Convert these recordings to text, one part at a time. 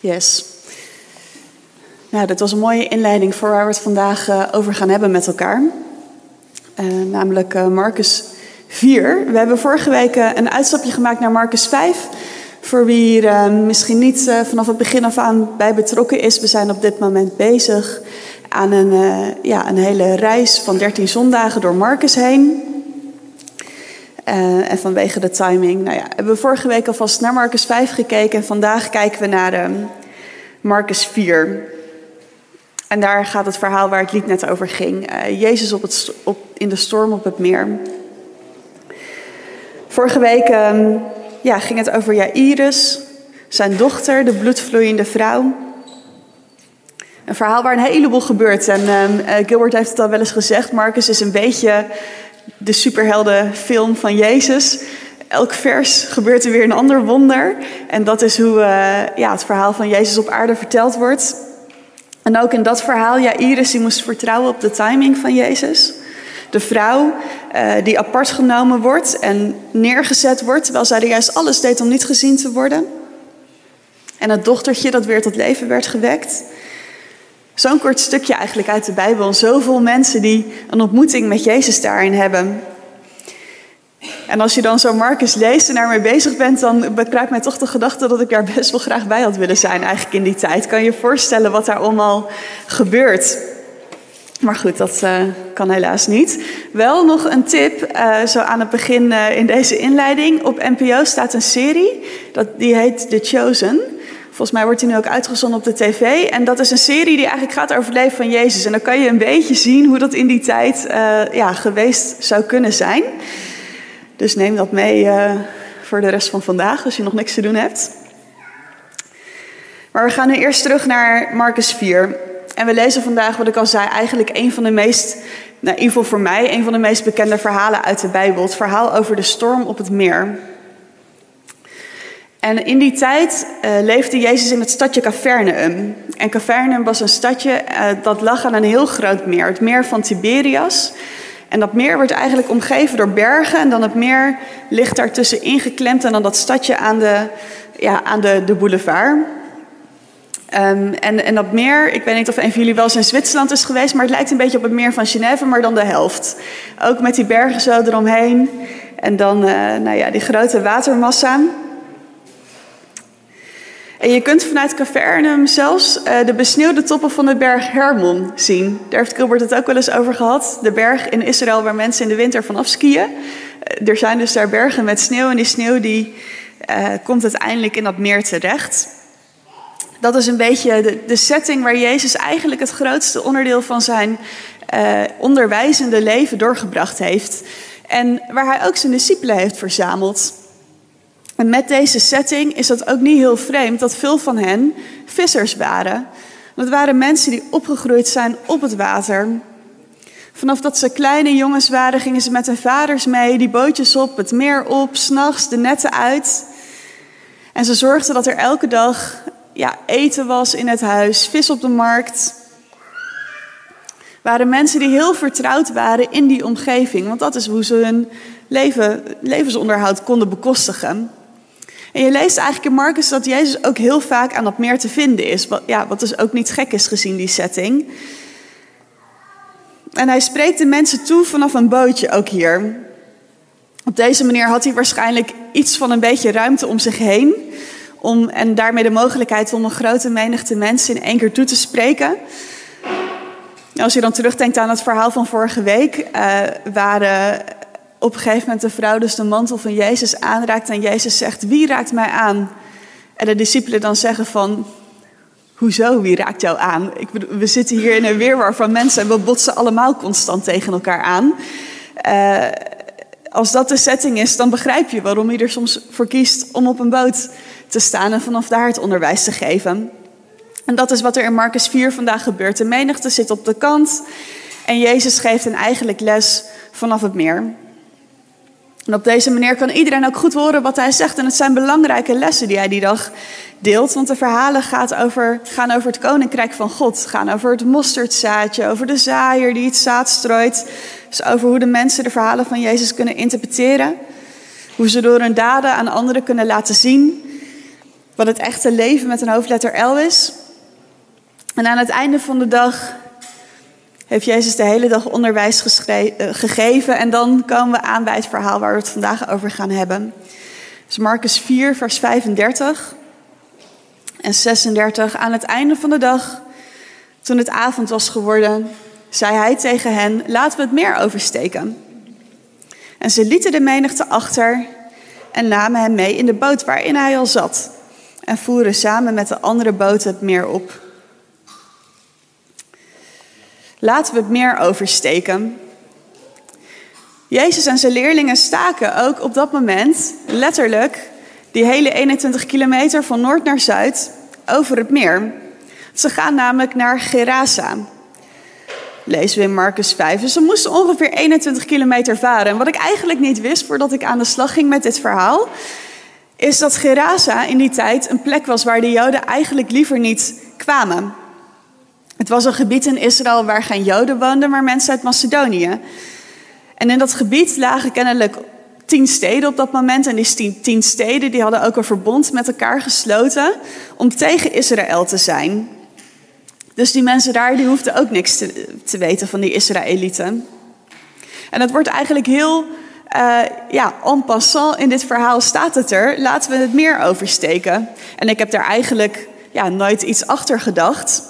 Yes. Nou, dat was een mooie inleiding voor waar we het vandaag uh, over gaan hebben met elkaar. Uh, namelijk uh, Marcus 4. We hebben vorige week een uitstapje gemaakt naar Marcus 5. Voor wie hier misschien niet vanaf het begin af aan bij betrokken is. We zijn op dit moment bezig aan een, ja, een hele reis van 13 zondagen door Marcus heen. Uh, en vanwege de timing, nou ja, hebben we vorige week alvast naar Marcus 5 gekeken. En vandaag kijken we naar uh, Marcus 4. En daar gaat het verhaal waar het lied net over ging. Uh, Jezus op het, op, in de storm op het meer. Vorige week um, ja, ging het over Jairus, zijn dochter, de bloedvloeiende vrouw. Een verhaal waar een heleboel gebeurt. En um, Gilbert heeft het al wel eens gezegd. Marcus is een beetje de superheldenfilm van Jezus. Elk vers gebeurt er weer een ander wonder. En dat is hoe uh, ja, het verhaal van Jezus op aarde verteld wordt. En ook in dat verhaal, ja, Iris die moest vertrouwen op de timing van Jezus. De vrouw uh, die apart genomen wordt en neergezet wordt, terwijl zij er juist alles deed om niet gezien te worden. En het dochtertje dat weer tot leven werd gewekt. Zo'n kort stukje eigenlijk uit de Bijbel. Zoveel mensen die een ontmoeting met Jezus daarin hebben. En als je dan zo Marcus leest en daarmee bezig bent, dan bekruipt mij toch de gedachte dat ik daar best wel graag bij had willen zijn eigenlijk in die tijd. Kan je voorstellen wat daar allemaal gebeurt? Maar goed, dat uh, kan helaas niet. Wel nog een tip, uh, zo aan het begin uh, in deze inleiding. Op NPO staat een serie, dat, die heet The Chosen. Volgens mij wordt hij nu ook uitgezonden op de tv. En dat is een serie die eigenlijk gaat over het leven van Jezus. En dan kan je een beetje zien hoe dat in die tijd uh, ja, geweest zou kunnen zijn. Dus neem dat mee uh, voor de rest van vandaag als je nog niks te doen hebt. Maar we gaan nu eerst terug naar Marcus 4. En we lezen vandaag, wat ik al zei, eigenlijk een van de meest, nou, in ieder geval voor mij, een van de meest bekende verhalen uit de Bijbel. Het verhaal over de storm op het meer. En in die tijd uh, leefde Jezus in het stadje Capernaum. En Capernaum was een stadje uh, dat lag aan een heel groot meer, het meer van Tiberias. En dat meer wordt eigenlijk omgeven door bergen. En dan het meer ligt daartussen ingeklemd. En dan dat stadje aan de, ja, aan de, de boulevard. Um, en, en dat meer, ik weet niet of een van jullie wel eens in Zwitserland is geweest, maar het lijkt een beetje op het meer van Genève, maar dan de helft. Ook met die bergen zo eromheen. En dan, uh, nou ja, die grote watermassa. En je kunt vanuit Cavernum zelfs uh, de besneeuwde toppen van de berg Hermon zien. Daar heeft Gilbert het ook wel eens over gehad. De berg in Israël waar mensen in de winter vanaf skiën. Uh, er zijn dus daar bergen met sneeuw en die sneeuw die, uh, komt uiteindelijk in dat meer terecht. Dat is een beetje de, de setting waar Jezus eigenlijk het grootste onderdeel van zijn onderwijzende leven doorgebracht heeft. En waar hij ook zijn discipelen heeft verzameld. En met deze setting is dat ook niet heel vreemd dat veel van hen vissers waren. Het waren mensen die opgegroeid zijn op het water. Vanaf dat ze kleine jongens waren, gingen ze met hun vaders mee, die bootjes op, het meer op, s'nachts de netten uit. En ze zorgden dat er elke dag ja, eten was in het huis, vis op de markt. Waren mensen die heel vertrouwd waren in die omgeving, want dat is hoe ze hun leven, levensonderhoud konden bekostigen. En je leest eigenlijk in Marcus dat Jezus ook heel vaak aan dat meer te vinden is. Wat, ja, wat dus ook niet gek is gezien die setting. En hij spreekt de mensen toe vanaf een bootje ook hier. Op deze manier had hij waarschijnlijk iets van een beetje ruimte om zich heen. Om, en daarmee de mogelijkheid om een grote menigte mensen in één keer toe te spreken. Als je dan terugdenkt aan het verhaal van vorige week, uh, waren op een gegeven moment de vrouw dus de mantel van Jezus aanraakt en Jezus zegt, wie raakt mij aan? En de discipelen dan zeggen van, hoezo, wie raakt jou aan? Ik we zitten hier in een weerwar van mensen en we botsen allemaal constant tegen elkaar aan. Uh, als dat de setting is, dan begrijp je waarom je er soms voor kiest om op een boot te staan en vanaf daar het onderwijs te geven. En dat is wat er in Marcus 4 vandaag gebeurt. De menigte zit op de kant en Jezus geeft een eigenlijk les vanaf het meer. En op deze manier kan iedereen ook goed horen wat hij zegt. En het zijn belangrijke lessen die hij die dag deelt. Want de verhalen gaat over, gaan over het koninkrijk van God. Gaan over het mosterdzaadje, over de zaaier die het zaad strooit. Dus over hoe de mensen de verhalen van Jezus kunnen interpreteren. Hoe ze door hun daden aan anderen kunnen laten zien Wat het echte leven met een hoofdletter L is. En aan het einde van de dag heeft Jezus de hele dag onderwijs eh, gegeven. En dan komen we aan bij het verhaal waar we het vandaag over gaan hebben. Dus Marcus 4, vers 35 en 36. Aan het einde van de dag, toen het avond was geworden, zei hij tegen hen: Laten we het meer oversteken. En ze lieten de menigte achter en namen hem mee in de boot waarin hij al zat. En voeren samen met de andere boten het meer op. Laten we het meer oversteken. Jezus en zijn leerlingen staken ook op dat moment letterlijk die hele 21 kilometer van noord naar zuid over het meer. Ze gaan namelijk naar Gerasa. Lezen we in Marcus 5. Dus ze moesten ongeveer 21 kilometer varen. En wat ik eigenlijk niet wist voordat ik aan de slag ging met dit verhaal, is dat Gerasa in die tijd een plek was waar de Joden eigenlijk liever niet kwamen. Het was een gebied in Israël waar geen Joden woonden, maar mensen uit Macedonië. En in dat gebied lagen kennelijk tien steden op dat moment. En die tien steden die hadden ook een verbond met elkaar gesloten om tegen Israël te zijn. Dus die mensen daar die hoefden ook niks te, te weten van die Israëlieten. En het wordt eigenlijk heel, uh, ja, en passant in dit verhaal staat het er. Laten we het meer oversteken. En ik heb daar eigenlijk ja, nooit iets achter gedacht.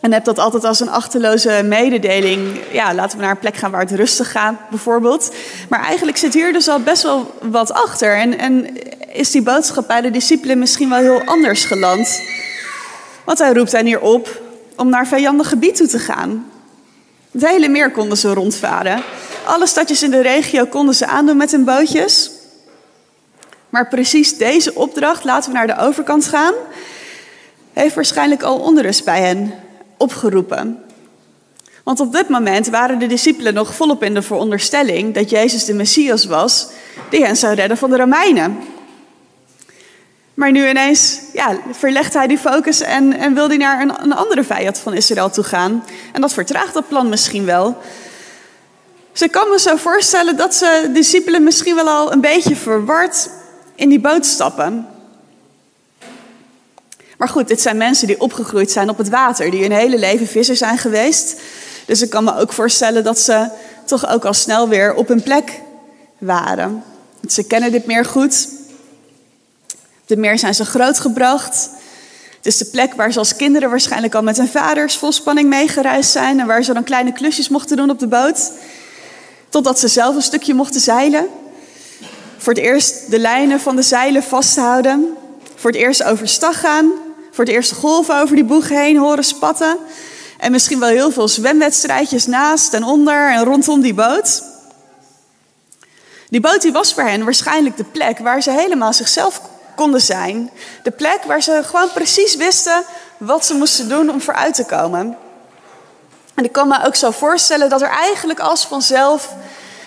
En heb dat altijd als een achterloze mededeling. Ja, laten we naar een plek gaan waar het rustig gaat, bijvoorbeeld. Maar eigenlijk zit hier dus al best wel wat achter. En, en is die boodschap bij de discipelen misschien wel heel anders geland. Want hij roept hen hier op om naar vijandig gebied toe te gaan. Het hele meer konden ze rondvaren. Alle stadjes in de regio konden ze aandoen met hun bootjes. Maar precies deze opdracht, laten we naar de overkant gaan, heeft waarschijnlijk al onrust bij hen opgeroepen. Want op dit moment waren de discipelen nog volop in de veronderstelling dat Jezus de Messias was die hen zou redden van de Romeinen. Maar nu ineens ja, verlegt hij die focus en, en wil hij naar een, een andere vijand van Israël toe gaan. En dat vertraagt dat plan misschien wel. Ze kan me zo voorstellen dat ze discipelen misschien wel al een beetje verward in die boot stappen. Maar goed, dit zijn mensen die opgegroeid zijn op het water, die hun hele leven visser zijn geweest. Dus ik kan me ook voorstellen dat ze toch ook al snel weer op hun plek waren. Ze kennen dit meer goed. Op meer zijn ze grootgebracht. Het is de plek waar ze als kinderen waarschijnlijk al met hun vaders vol spanning meegereisd zijn. En waar ze dan kleine klusjes mochten doen op de boot. Totdat ze zelf een stukje mochten zeilen. Voor het eerst de lijnen van de zeilen vasthouden. Voor het eerst overstag gaan voor het eerst de golven over die boeg heen horen spatten. En misschien wel heel veel zwemwedstrijdjes naast en onder en rondom die boot. Die boot die was voor hen waarschijnlijk de plek waar ze helemaal zichzelf konden zijn. De plek waar ze gewoon precies wisten wat ze moesten doen om vooruit te komen. En ik kan me ook zo voorstellen dat er eigenlijk als vanzelf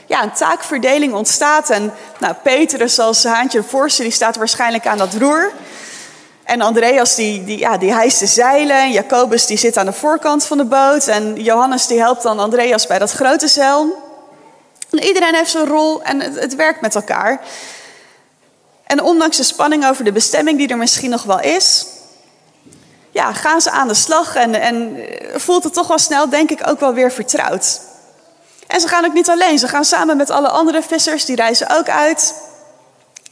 ja, een taakverdeling ontstaat. En nou, Petrus als haantje voorste, die staat waarschijnlijk aan dat roer. En Andreas die, die, ja, die hijst de zeilen. En Jacobus die zit aan de voorkant van de boot. En Johannes die helpt dan Andreas bij dat grote zeil. En iedereen heeft zijn rol en het, werkt met elkaar. En ondanks de spanning over de bestemming die er misschien nog wel is... Ja, gaan ze aan de slag en, en voelt het toch wel snel, denk ik, ook wel weer vertrouwd. En ze gaan ook niet alleen. Ze gaan samen met alle andere vissers, die reizen ook uit.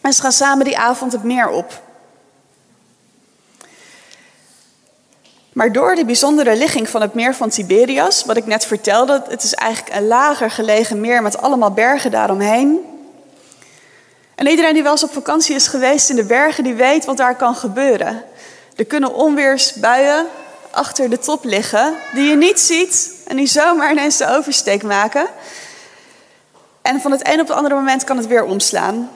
En ze gaan samen die avond het meer op. Maar door de bijzondere ligging van het meer van Tiberias, wat ik net vertelde, het is eigenlijk een lager gelegen meer met allemaal bergen daaromheen. En iedereen die wel eens op vakantie is geweest in de bergen, die weet wat daar kan gebeuren. Er kunnen onweersbuien achter de top liggen, die je niet ziet en die zomaar ineens de oversteek maken. En van het een op het andere moment kan het weer omslaan.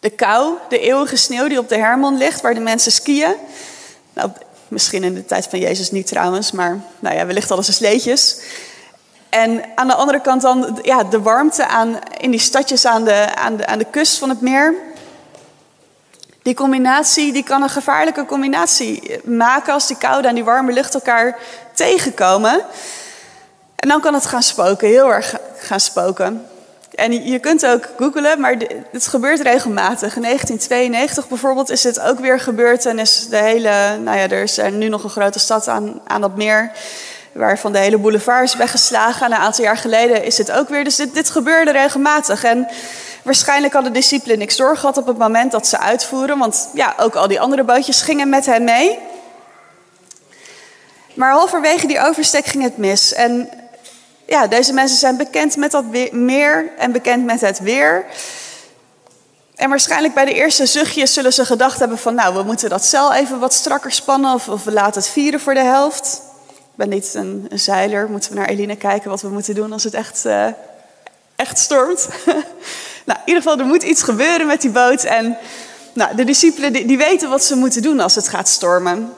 De kou, de eeuwige sneeuw die op de Hermon ligt, waar de mensen skiën, nou, misschien in de tijd van Jezus niet trouwens, maar nou ja, wellicht alles een sleetjes. En aan de andere kant dan ja, de warmte aan, in die stadjes aan de, aan, de, aan de kust van het meer. Die combinatie die kan een gevaarlijke combinatie maken als die koude en die warme lucht elkaar tegenkomen. En dan kan het gaan spoken, heel erg gaan spoken. En je kunt ook googlen, maar het gebeurt regelmatig. In 1992 bijvoorbeeld is het ook weer gebeurd en is de hele, nou ja, er is nu nog een grote stad aan, aan dat meer, waarvan de hele boulevard is weggeslagen. En een aantal jaar geleden is het ook weer. Dus dit, dit gebeurde regelmatig. En waarschijnlijk hadden de discipelen niks doorgehad op het moment dat ze uitvoeren, want ja, ook al die andere bootjes gingen met hen mee. Maar halverwege die oversteek ging het mis. En ja, deze mensen zijn bekend met dat meer en bekend met het weer. En waarschijnlijk bij de eerste zuchtjes zullen ze gedacht hebben van... nou, we moeten dat cel even wat strakker spannen of, of we laten het vieren voor de helft. Ik ben niet een, zeiler, moeten we naar Eline kijken wat we moeten doen als het echt, uh, echt stormt. nou, in ieder geval, er moet iets gebeuren met die boot. En nou, de discipelen die weten wat ze moeten doen als het gaat stormen.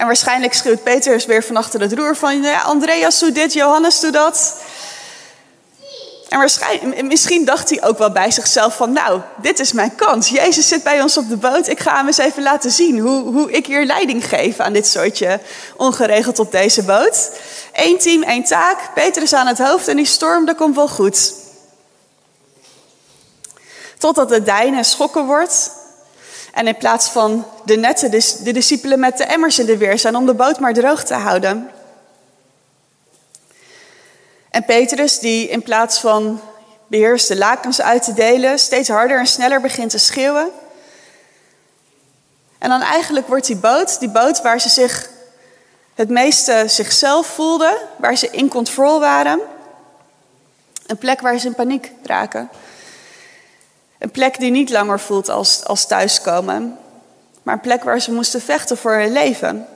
En waarschijnlijk schreeuwt Petrus weer van achter het roer van... Ja, Andreas doet dit, Johannes doet dat. En waarschijnlijk, misschien dacht hij ook wel bij zichzelf van... nou, dit is mijn kans. Jezus zit bij ons op de boot. Ik ga hem eens even laten zien hoe, hoe ik hier leiding geef aan dit soortje ongeregeld op deze boot. Eén team, één taak. Petrus aan het hoofd en die storm, dat komt wel goed. Totdat het deinen schokken wordt en in plaats van de netten, de, de discipelen met de emmers in de weer zijn om de boot maar droog te houden. En Petrus, die in plaats van beheerste lakens uit te delen, steeds harder en sneller begint te schreeuwen. En dan eigenlijk wordt die boot, die boot waar ze zich het meeste zichzelf voelden, waar ze in control waren, een plek waar ze in paniek raken. Een plek die niet langer voelt als, als thuiskomen, maar een plek waar ze moesten vechten voor hun leven.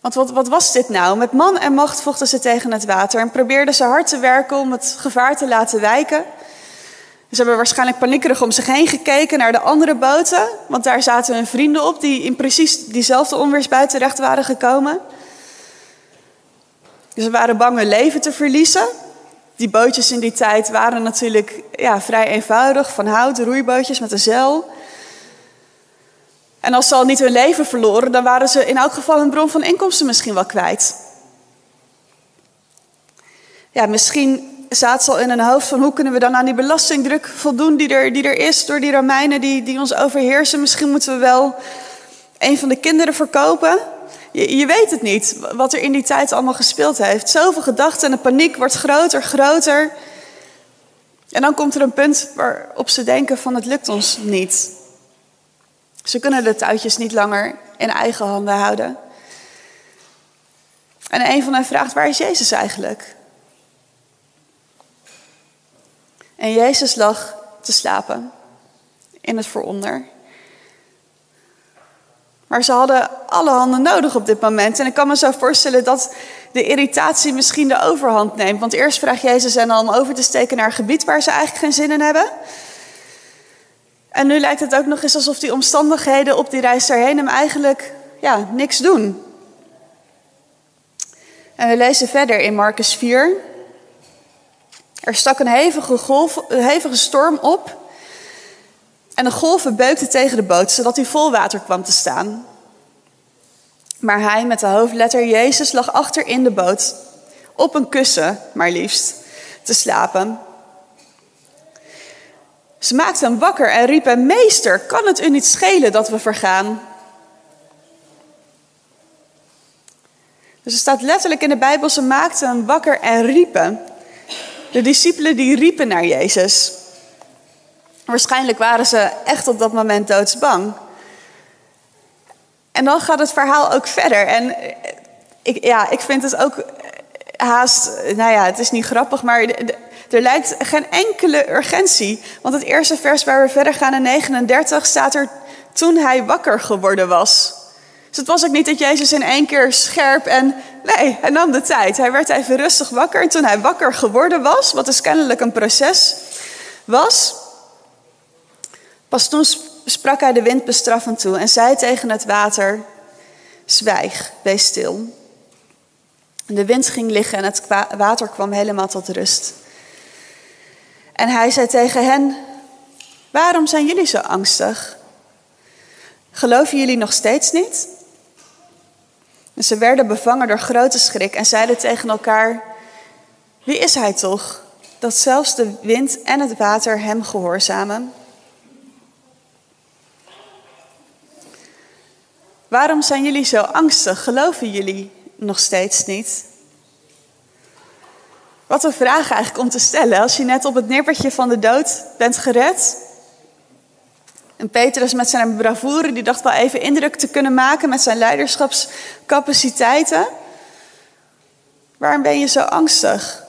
Want wat, wat was dit nou? Met man en macht vochten ze tegen het water en probeerden ze hard te werken om het gevaar te laten wijken. Ze hebben waarschijnlijk paniekerig om zich heen gekeken naar de andere boten, want daar zaten hun vrienden op die in precies diezelfde onweersbui terecht waren gekomen. Ze waren bang hun leven te verliezen, die bootjes in die tijd waren natuurlijk ja, vrij eenvoudig, van hout, roeibootjes met een zeil. En als ze al niet hun leven verloren, dan waren ze in elk geval een bron van inkomsten misschien wel kwijt. Ja, misschien zaten ze al in hun hoofd van hoe kunnen we dan aan die belastingdruk voldoen die er, die er is door die Romeinen die, die ons overheersen. Misschien moeten we wel een van de kinderen verkopen. Je, je, weet het niet, wat er in die tijd allemaal gespeeld heeft. Zoveel gedachten en de paniek wordt groter, groter. En dan komt er een punt waarop ze denken van het lukt ons niet. Ze kunnen de touwtjes niet langer in eigen handen houden. En een van hen vraagt, waar is Jezus eigenlijk? En Jezus lag te slapen in het vooronder. Maar ze hadden alle handen nodig op dit moment. En ik kan me zo voorstellen dat de irritatie misschien de overhand neemt. Want eerst vraagt Jezus hen al om over te steken naar een gebied waar ze eigenlijk geen zin in hebben. En nu lijkt het ook nog eens alsof die omstandigheden op die reis daarheen hem eigenlijk ja, niks doen. En we lezen verder in Marcus 4. Er stak een hevige, golf, een hevige storm op en de golven beukten tegen de boot, zodat hij vol water kwam te staan. Maar hij met de hoofdletter Jezus lag achter in de boot, op een kussen, maar liefst, te slapen. Ze maakten hem wakker en riepen: Meester, kan het u niet schelen dat we vergaan? Dus er staat letterlijk in de Bijbel: ze maakten hem wakker en riepen. De discipelen die riepen naar Jezus. Waarschijnlijk waren ze echt op dat moment doodsbang. En dan gaat het verhaal ook verder. En ik, ja, ik vind het ook haast, nou ja, het is niet grappig, maar er lijkt geen enkele urgentie. Want het eerste vers waar we verder gaan in 39 staat er toen hij wakker geworden was. Dus het was ook niet dat Jezus in één keer scherp en nee, hij nam de tijd. Hij werd even rustig wakker en toen hij wakker geworden was, wat dus kennelijk een proces was, Pas toen sprak hij de wind bestraffend toe en zei tegen het water: Zwijg, wees stil. De wind ging liggen en het water kwam helemaal tot rust. En hij zei tegen hen: Waarom zijn jullie zo angstig? Geloven jullie nog steeds niet? En ze werden bevangen door grote schrik en zeiden tegen elkaar: Wie is hij toch dat zelfs de wind en het water hem gehoorzamen? Waarom zijn jullie zo angstig? Geloven jullie nog steeds niet? Wat een vraag eigenlijk om te stellen als je net op het nippertje van de dood bent gered. En Petrus met zijn bravoure, die dacht wel even indruk te kunnen maken met zijn leiderschapscapaciteiten. Waarom ben je zo angstig?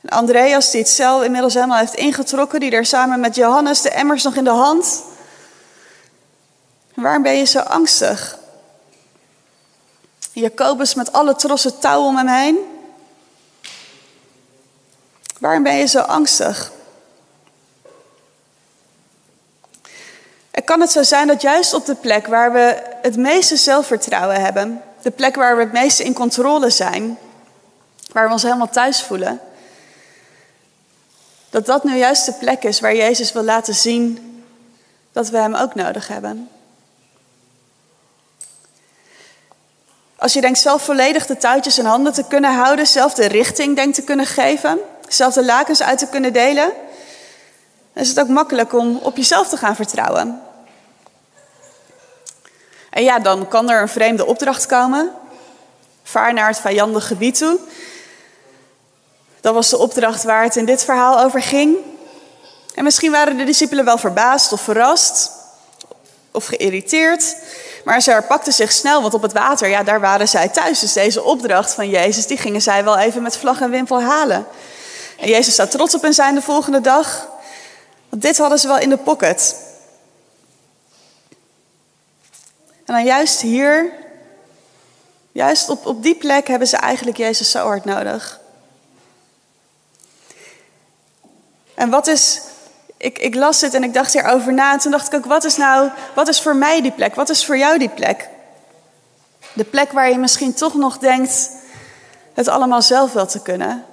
En Andreas, die het cel inmiddels helemaal heeft ingetrokken, die daar samen met Johannes de emmers nog in de hand. Waarom ben je zo angstig? Jacobus met alle trossen touw om hem heen. Waarom ben je zo angstig? En kan het zo zijn dat juist op de plek waar we het meeste zelfvertrouwen hebben, de plek waar we het meeste in controle zijn, waar we ons helemaal thuis voelen, dat dat nu juist de plek is waar Jezus wil laten zien dat we Hem ook nodig hebben. Als je denkt zelf volledig de touwtjes in handen te kunnen houden, zelf de richting denkt te kunnen geven, zelf de lakens uit te kunnen delen, dan is het ook makkelijk om op jezelf te gaan vertrouwen. En ja, dan kan er een vreemde opdracht komen. Vaar naar het vijandige gebied toe. Dat was de opdracht waar het in dit verhaal over ging. En misschien waren de discipelen wel verbaasd of verrast of geïrriteerd. Maar ze herpakten zich snel, want op het water, ja, daar waren zij thuis. Dus deze opdracht van Jezus, die gingen zij wel even met vlag en wimpel halen. En Jezus staat trots op hen zijn de volgende dag. Want dit hadden ze wel in de pocket. En dan juist hier, juist op, op die plek hebben ze eigenlijk Jezus zo hard nodig. En wat is, ik, ik las het en ik dacht hierover na. En toen dacht ik ook, wat is nou, wat is voor mij die plek? Wat is voor jou die plek? De plek waar je misschien toch nog denkt het allemaal zelf wel te kunnen.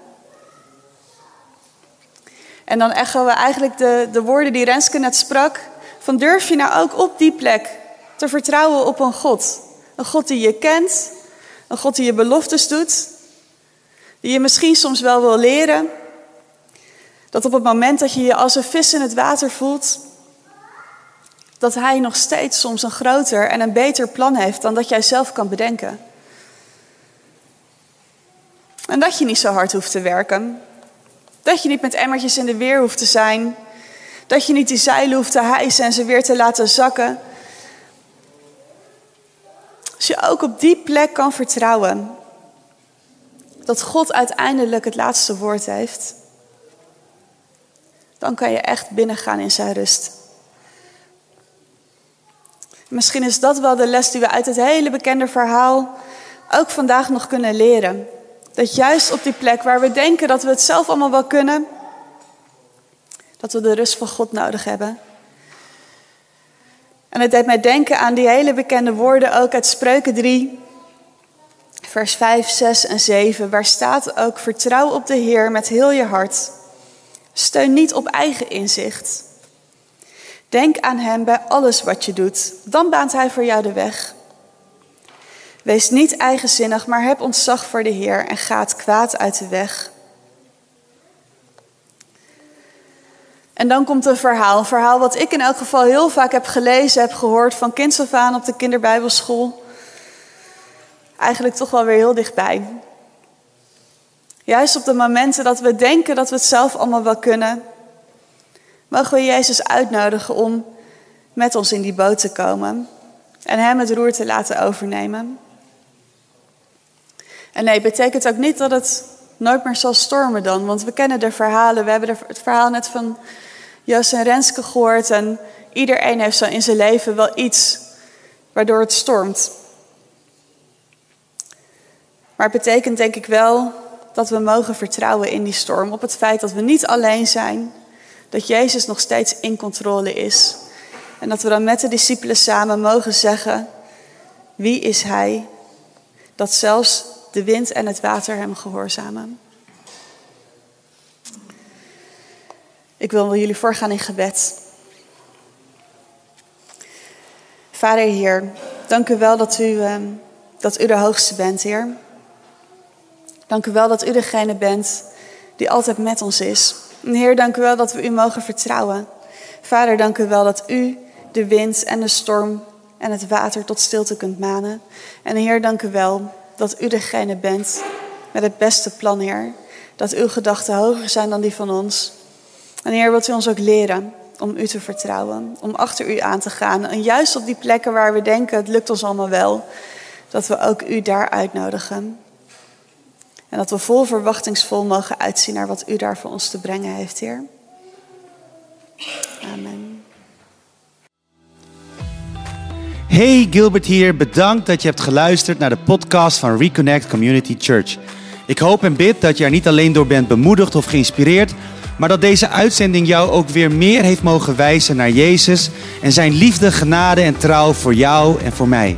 En dan echoen we eigenlijk de, de woorden die Renske net sprak. Van durf je nou ook op die plek te vertrouwen op een God? Een God die je kent, een God die je beloftes doet, die je misschien soms wel wil leren, dat op het moment dat je je als een vis in het water voelt, dat Hij nog steeds soms een groter en een beter plan heeft dan dat jij zelf kan bedenken. En dat je niet zo hard hoeft te werken. Dat je niet met emmertjes in de weer hoeft te zijn. Dat je niet die zeilen hoeft te hijsen en ze weer te laten zakken. Als je ook op die plek kan vertrouwen dat God uiteindelijk het laatste woord heeft dan kan je echt binnengaan in zijn rust. Misschien is dat wel de les die we uit het hele bekende verhaal ook vandaag nog kunnen leren. Dat juist op die plek waar we denken dat we het zelf allemaal wel kunnen, dat we de rust van God nodig hebben. En het deed mij denken aan die hele bekende woorden ook uit Spreuken 3, vers 5, 6 en 7, waar staat ook: Vertrouw op de Heer met heel je hart Steun niet op eigen inzicht. Denk aan Hem bij alles wat je doet. Dan baant Hij voor jou de weg. Wees niet eigenzinnig, maar heb ontzag voor de Heer en gaat kwaad uit de weg. En dan komt een verhaal. Verhaal wat ik in elk geval heel vaak heb gelezen, heb gehoord van kinds af aan op de kinderbijbelschool. Eigenlijk toch wel weer heel dichtbij. Juist op de momenten dat we denken dat we het zelf allemaal wel kunnen, mogen we Jezus uitnodigen om met ons in die boot te komen en Hem het roer te laten overnemen. En nee, betekent ook niet dat het nooit meer zal stormen dan, want we kennen de verhalen. We hebben het verhaal net van Jos en Renske gehoord en iedereen heeft zo in zijn leven wel iets waardoor het stormt. Maar het betekent denk ik wel dat we mogen vertrouwen in die storm. Op het feit dat we niet alleen zijn. Dat Jezus nog steeds in controle is. En dat we dan met de discipelen samen mogen zeggen: Wie is Hij? Dat zelfs de wind en het water hem gehoorzamen. Ik wil jullie voorgaan in gebed. Vader Heer, dank u wel dat u, ehm, dat u de hoogste bent, Heer. Dank u wel dat u degene bent die altijd met ons is. En Heer, dank u wel dat we u mogen vertrouwen. Vader, dank u wel dat u de wind en de storm en het water tot stilte kunt manen. En Heer, dank u wel dat u degene bent met het beste plan, Heer. Dat uw gedachten hoger zijn dan die van ons. En Heer, wilt u ons ook leren om u te vertrouwen, om achter u aan te gaan. En juist op die plekken waar we denken, het lukt ons allemaal wel, dat we ook u daar uitnodigen. En dat we vol verwachtingsvol mogen uitzien naar wat u daar voor ons te brengen heeft, Heer. Amen. Hey, Gilbert hier. Bedankt dat je hebt geluisterd naar de podcast van Reconnect Community Church. Ik hoop en bid dat je er niet alleen door bent bemoedigd of geïnspireerd, maar dat deze uitzending jou ook weer meer heeft mogen wijzen naar Jezus en zijn liefde, genade en trouw voor jou en voor mij.